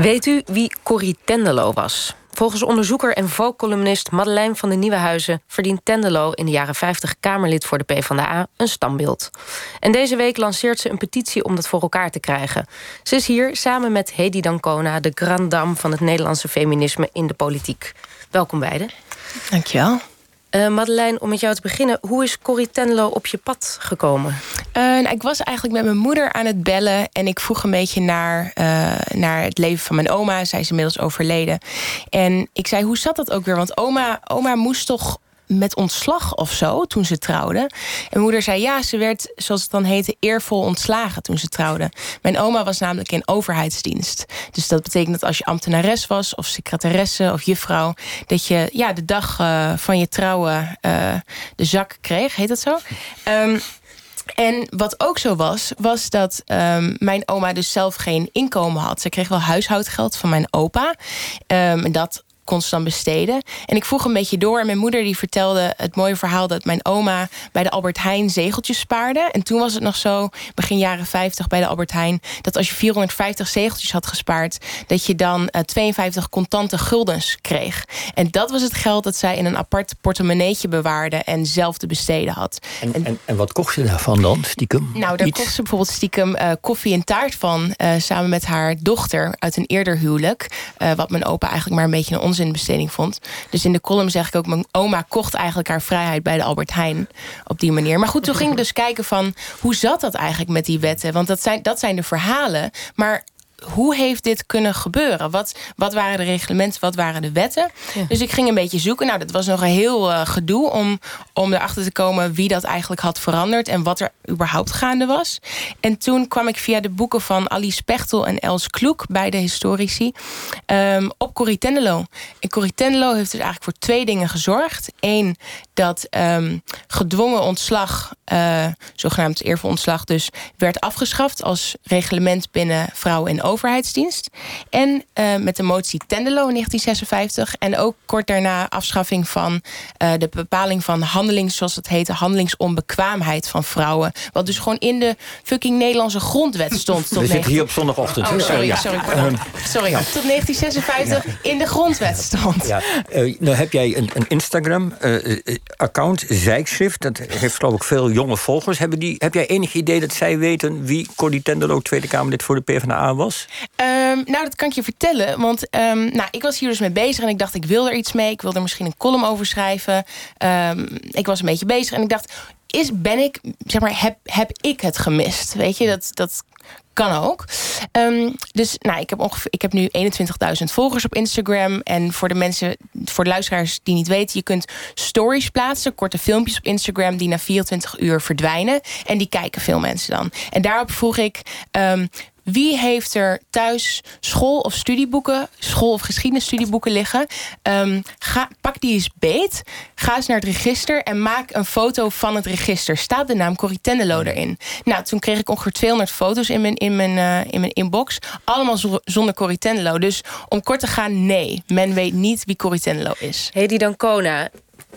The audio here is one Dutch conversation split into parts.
Weet u wie Corrie Tenderlo was? Volgens onderzoeker en Vogue-columnist Madeleine van de Nieuwenhuizen... verdient Tenderlo in de jaren 50 Kamerlid voor de PvdA een standbeeld. En deze week lanceert ze een petitie om dat voor elkaar te krijgen. Ze is hier samen met Hedy Dancona... de grand dame van het Nederlandse feminisme in de politiek. Welkom beiden. Dankjewel. Uh, Madeleine, om met jou te beginnen. Hoe is Corrie Tenlo op je pad gekomen? Ik was eigenlijk met mijn moeder aan het bellen... en ik vroeg een beetje naar, uh, naar het leven van mijn oma. Zij is inmiddels overleden. En ik zei, hoe zat dat ook weer? Want oma, oma moest toch met ontslag of zo toen ze trouwde. En moeder zei ja, ze werd, zoals het dan heette, eervol ontslagen toen ze trouwde. Mijn oma was namelijk in overheidsdienst. Dus dat betekent dat als je ambtenares was, of secretaresse of juffrouw, dat je ja, de dag uh, van je trouwen uh, de zak kreeg, heet dat zo? Um, en wat ook zo was, was dat um, mijn oma dus zelf geen inkomen had. Ze kreeg wel huishoudgeld van mijn opa. Um, dat constant besteden. En ik vroeg een beetje door. En mijn moeder die vertelde het mooie verhaal dat mijn oma bij de Albert Heijn zegeltjes spaarde. En toen was het nog zo, begin jaren 50 bij de Albert Heijn, dat als je 450 zegeltjes had gespaard, dat je dan uh, 52 contante guldens kreeg. En dat was het geld dat zij in een apart portemonneetje bewaarde en zelf te besteden had. En, en, en wat kocht ze daarvan dan, stiekem? Nou, daar kocht ze bijvoorbeeld stiekem uh, koffie en taart van, uh, samen met haar dochter uit een eerder huwelijk. Wat mijn opa eigenlijk maar een beetje een onzin besteding vond. Dus in de column zeg ik ook... mijn oma kocht eigenlijk haar vrijheid bij de Albert Heijn op die manier. Maar goed, toen ging ik dus kijken van... hoe zat dat eigenlijk met die wetten? Want dat zijn, dat zijn de verhalen. Maar hoe heeft dit kunnen gebeuren? Wat, wat waren de reglementen, wat waren de wetten? Dus ik ging een beetje zoeken. Nou, dat was nog een heel uh, gedoe om, om erachter te komen... wie dat eigenlijk had veranderd en wat er überhaupt gaande was. En toen kwam ik via de boeken van Alice Pechtel en Els Kloek... beide historici, um, op Corrie Tenderlo. En Corrie Tenderlo heeft dus eigenlijk voor twee dingen gezorgd. Eén, dat um, gedwongen ontslag, uh, zogenaamd eervol ontslag... dus werd afgeschaft als reglement binnen vrouwen en overheidsdienst. En uh, met de motie Tenderlo in 1956. En ook kort daarna afschaffing van uh, de bepaling van handelings... zoals het heette, handelingsonbekwaamheid van vrouwen. Wat dus gewoon in de fucking Nederlandse grondwet stond. Tot We 19... zitten hier op zondagochtend. Oh, sorry, ja. sorry, sorry. Tot 1956 ja. in de grondwet stond. Ja. Uh, nou heb jij een, een Instagram-account, Zijkschrift. Dat heeft geloof ik veel jonge volgers. Hebben die, heb jij enig idee dat zij weten... wie Corrie Tenderlo Tweede Kamerlid voor de PvdA was? Um, nou, dat kan ik je vertellen. Want um, nou, ik was hier dus mee bezig en ik dacht, ik wil er iets mee. Ik wil er misschien een column over schrijven. Um, ik was een beetje bezig en ik dacht, is, ben ik, zeg maar, heb, heb ik het gemist? Weet je, dat, dat kan ook. Dus nou, ik heb, ongeveer, ik heb nu 21.000 volgers op Instagram. En voor de mensen, voor de luisteraars die niet weten... je kunt stories plaatsen, korte filmpjes op Instagram... die na 24 uur verdwijnen. En die kijken veel mensen dan. En daarop vroeg ik... wie heeft er thuis school- of studieboeken, school- of geschiedenisstudieboeken liggen? Um, ga, pak die eens beet. Ga eens naar het register en maak een foto van het register. Staat de naam Corrie Tenderlo erin? Nou, toen kreeg ik ongeveer 200 foto's in mijn, in mijn, uh, in mijn inbox. Allemaal zonder Corrie Tenderlo. Dus om kort te gaan, nee. Men weet niet wie Corrie Tenderlo is. Hedy Dancona,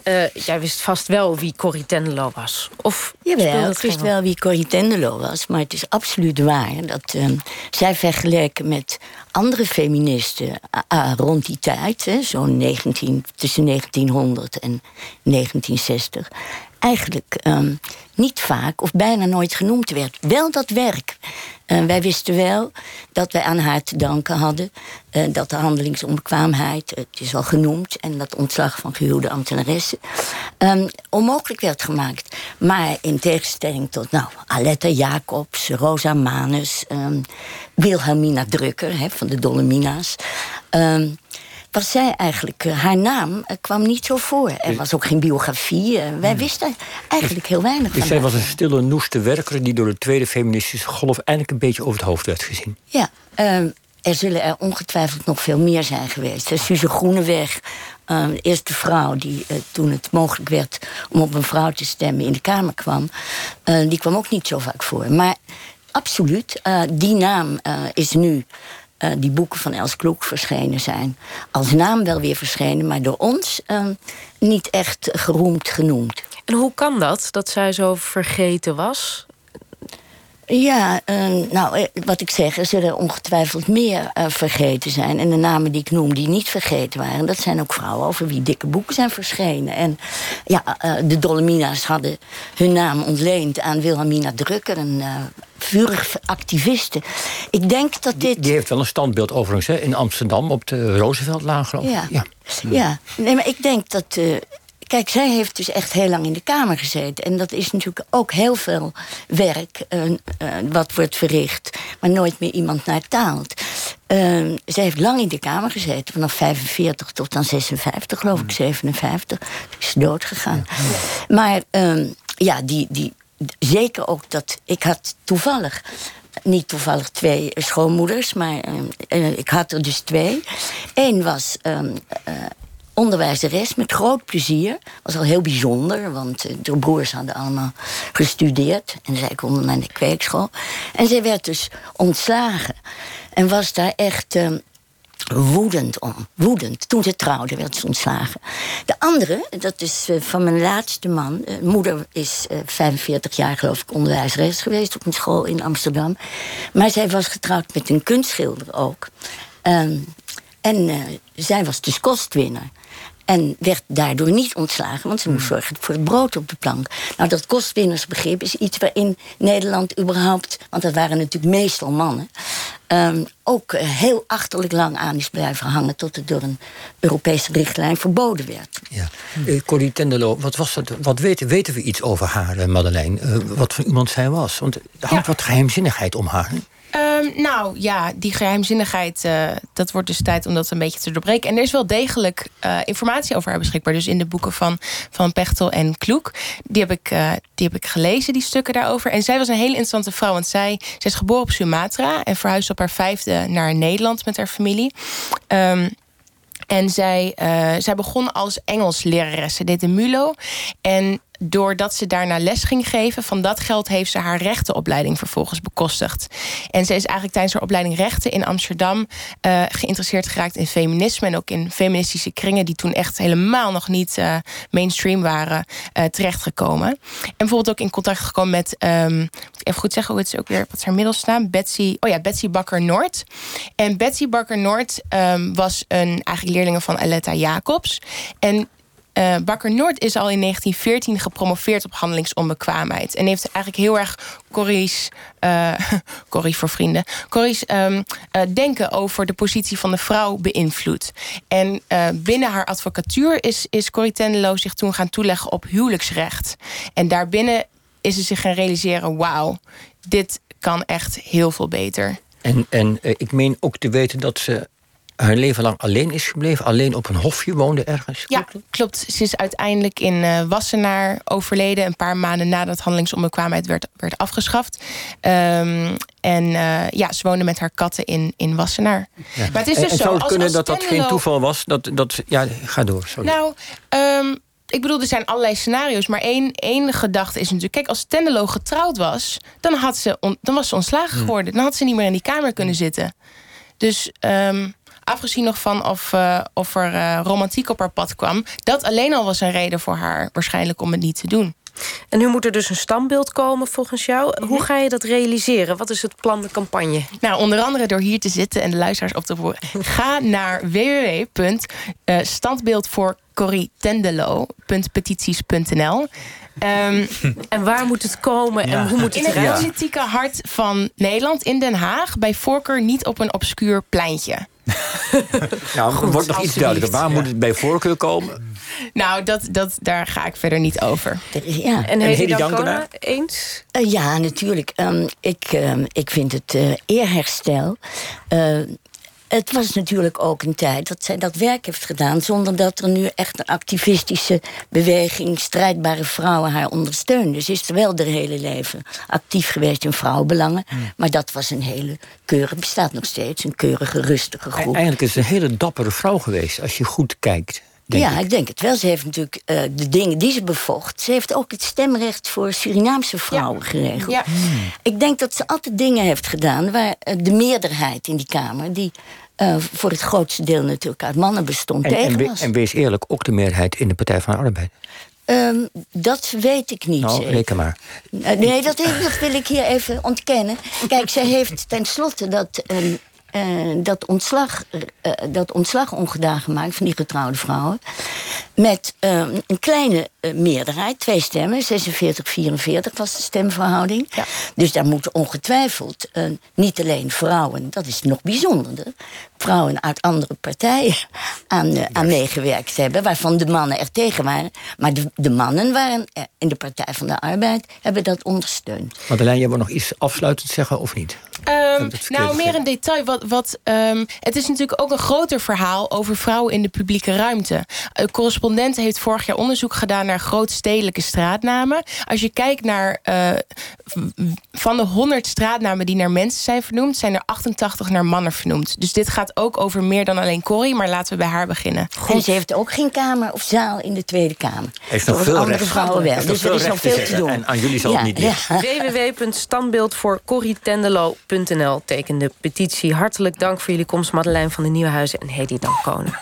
uh, jij wist vast wel wie Corrie Tenderlo was. Of Jawel, ik wist wel wie Corrie Tenderlo was. Maar het is absoluut waar dat uh, zij vergeleken met andere feministen uh, rond die tijd... zo'n 19, tussen 1900 en 1960 eigenlijk um, niet vaak of bijna nooit genoemd werd. Wel dat werk. Uh, wij wisten wel dat wij aan haar te danken hadden... Uh, dat de handelingsonbekwaamheid, het is al genoemd... en dat ontslag van gehuwde ambtenaressen... Um, onmogelijk werd gemaakt. Maar in tegenstelling tot nou, Aletta Jacobs, Rosa Manus... Um, Wilhelmina Drucker hè, van de Dolomina's was zij eigenlijk, uh, haar naam uh, kwam niet zo voor. Er was ook geen biografie. Uh, wij wisten eigenlijk heel weinig dus van zij was een stille, noeste werker... die door de tweede feministische golf eindelijk een beetje over het hoofd werd gezien. Ja, er zullen er ongetwijfeld nog veel meer zijn geweest. Suze Groeneweg, de eerste vrouw die toen het mogelijk werd... om op een vrouw te stemmen in de Kamer kwam... die kwam ook niet zo vaak voor. Maar absoluut, die naam is nu uh, die boeken van Els Kloek verschenen zijn. Als naam wel weer verschenen, maar door ons uh, niet echt geroemd genoemd. En hoe kan dat, dat zij zo vergeten was? Ja, uh, nou, eh, wat ik zeg, er zullen ongetwijfeld meer uh, vergeten zijn. En de namen die ik noem, die niet vergeten waren... dat zijn ook vrouwen over wie dikke boeken zijn verschenen. En ja, uh, de Dolomina's hadden hun naam ontleend aan Wilhelmina Drucker... een vurig activiste. Ik denk dat dit... Die, die, heeft wel een standbeeld overigens hè, in Amsterdam... op de Rooseveltlaan, geloof ik. Ja. ja. ja. Nee, maar ik denk dat Kijk, zij heeft dus echt heel lang in de Kamer gezeten. En dat is natuurlijk ook heel veel werk uh, uh, wat wordt verricht... maar nooit meer iemand naar taalt. Uh, zij heeft lang in de Kamer gezeten, vanaf 45 tot dan 56, geloof ik, 57. Toen is ze doodgegaan. Ja. Maar ehm, ja, die, die, zeker ook dat... Ik had toevallig niet toevallig twee schoonmoeders, maar uh, ik had er dus twee. Eén was um, uh, onderwijzeres met groot plezier. Was al heel bijzonder, want de broers hadden allemaal gestudeerd. En zij konden naar de kweekschool. En zij werd dus ontslagen. En was daar echt uh, woedend om. Woedend. Toen ze trouwde werd ze ontslagen. De andere, dat is uh, van mijn laatste man. moeder is 45 jaar geloof ik onderwijzeres geweest... op een school in Amsterdam. Maar zij was getrouwd met een kunstschilder ook. Ehm, en zij was dus kostwinner. En werd daardoor niet ontslagen, want ze moest hmm. zorgen voor het brood op de plank. Nou, dat kostwinnersbegrip is iets waarin Nederland überhaupt, want dat waren natuurlijk meestal mannen, um, ook eh, heel achterlijk lang aan is blijven hangen tot het door een Europese richtlijn verboden werd. Ja. Uh, Corrie Tendelo, wat, was dat, wat weten, weten we iets over haar, uh, Madeleine? Uh, wat voor iemand zij was? Want er hangt ja. wat geheimzinnigheid om haar. Um, nou ja, die geheimzinnigheid, uh, dat wordt dus tijd om dat een beetje te doorbreken. En er is wel degelijk uh, informatie over haar beschikbaar. Dus in de boeken van, van Pechtel en Kloek. Die heb, ik, uh, die heb ik gelezen, die stukken daarover. En zij was een hele interessante vrouw. Want zij, zij is geboren op Sumatra en verhuisde op haar vijfde naar Nederland met haar familie. Um, en zij, zij begon als Engels lerares. Ze deed de MULO. En doordat ze daarna les ging geven... van dat geld heeft ze haar rechtenopleiding vervolgens bekostigd. En ze is eigenlijk tijdens haar opleiding rechten in Amsterdam... Uh, geïnteresseerd geraakt in feminisme... en ook in feministische kringen... die toen echt helemaal nog niet uh, mainstream waren uh, terechtgekomen. En bijvoorbeeld ook in contact gekomen met... Um, even goed zeggen, hoe het is ook weer... wat is haar middelsnaam? Betsy, oh ja, Betsy Bakker-Noord. En Betsy Bakker-Noord um, was een eigenlijk leerling van Aletta Jacobs. En uh, Bakker Noord is al in 1914 gepromoveerd op handelingsonbekwaamheid. En heeft eigenlijk heel erg Corrie's, uh, Corrie voor vrienden, Corrie's um, uh, denken over de positie van de vrouw beïnvloed. En binnen haar advocatuur is, is Corrie Tendeloos zich toen gaan toeleggen op huwelijksrecht. En daarbinnen is ze zich gaan realiseren: wauw, dit kan echt heel veel beter. En, en ik meen ook te weten dat ze haar leven lang alleen is gebleven? Alleen op een hofje woonde ergens? Ja, klopt. Ze is uiteindelijk in uh, Wassenaar overleden... een paar maanden nadat handelingsonbekwaamheid werd, werd afgeschaft. Um, en uh, ja, ze woonde met haar katten in, in Wassenaar. Ja. Maar het is dus en, zo, zou het kunnen dat dat geen toeval was? Dat, dat, ja, ga door. Sorry. Nou, um, ik bedoel, er zijn allerlei scenario's. Maar één, één gedachte is natuurlijk... Kijk, als Tendelo getrouwd was... dan, had ze on, dan was ze ontslagen hmm. geworden. Dan had ze niet meer in die kamer kunnen zitten. Dus... Um, Afgezien nog van of, uh, of er uh, romantiek op haar pad kwam. Dat alleen al was een reden voor haar waarschijnlijk om het niet te doen. En nu moet er dus een standbeeld komen volgens jou. Mhm. Hoe ga je dat realiseren? Wat is het plan, de campagne? Nou, onder andere door hier te zitten en de luisteraars op te voeren. Ga naar www.standbeeldvoorcorrietendelo.petities.nl Um, en waar moet het komen en hoe moet het In het politieke hart van Nederland, in Den Haag... bij voorkeur niet op een obscuur pleintje. nou, wordt nog iets duidelijker. Waar moet het bij voorkeur komen? Nou, dat, dat, daar ga ik verder niet over. Ja. En, en Hedy eens? Uh, ja, natuurlijk. Um, ik, um, ik vind het uh, eerherstel... Uh, het was natuurlijk ook een tijd dat zij dat werk heeft gedaan... zonder dat er nu echt een activistische beweging... strijdbare vrouwen haar ondersteunden. Ze is er wel haar hele leven actief geweest in vrouwenbelangen. Maar dat was een hele keurige, bestaat nog steeds... een keurige, rustige groep. Eigenlijk is het een hele dappere vrouw geweest, als je goed kijkt. Ja, ik. denk het wel. Ze heeft natuurlijk uh, de dingen die ze bevocht. Ze heeft ook het stemrecht voor Surinaamse vrouwen ja. geregeld. Ja. Hmm. Ik denk dat ze altijd dingen heeft gedaan waar uh, de meerderheid in die Kamer, die uh, voor het grootste deel natuurlijk uit mannen bestond, en, tegen en, en wees eerlijk, ook de meerderheid in de Partij van de Arbeid. Ehm, dat weet ik niet Nou, reken maar. Eh, Nee, dat, dat wil ik hier even ontkennen. Kijk, zij heeft tenslotte dat, ehm, eh, dat, ontslag, eh, dat ontslag ongedaan gemaakt van die getrouwde vrouwen. Met ehm, een kleine eh, meerderheid, twee stemmen, 46, 44 was de stemverhouding. Ja. Dus daar moeten ongetwijfeld eh, niet alleen vrouwen, dat is nog bijzonderder, vrouwen uit andere partijen aan, eh, aan meegewerkt hebben, waarvan de mannen er tegen waren. Maar de, de mannen waren er in de Partij van de Arbeid, hebben dat ondersteund. Madeleine, jij wil nog iets afsluitend zeggen of niet? Ehm, nou, meer een detail. Wat, wat, ehm, het is natuurlijk ook een groter verhaal over vrouwen in de publieke ruimte. Een correspondent heeft vorig jaar onderzoek gedaan naar grootstedelijke straatnamen. Als je kijkt naar uh, van de 100 straatnamen die naar mensen zijn vernoemd, zijn er 88 naar mannen vernoemd. Dus dit gaat ook over meer dan alleen Corrie, maar laten we bij haar beginnen. En ze heeft ook geen kamer of zaal in de Tweede Kamer. Er is nog veel andere recht. vrouwen wel. Is Dus er is veel nog veel te te doen. En aan jullie zal het niet liggen. www.standbeeldvoorcorrietendelo.nl tekende petitie. Hartelijk dank voor jullie komst, Madeleine van de Nieuwenhuizen en Hedy Dankkonen.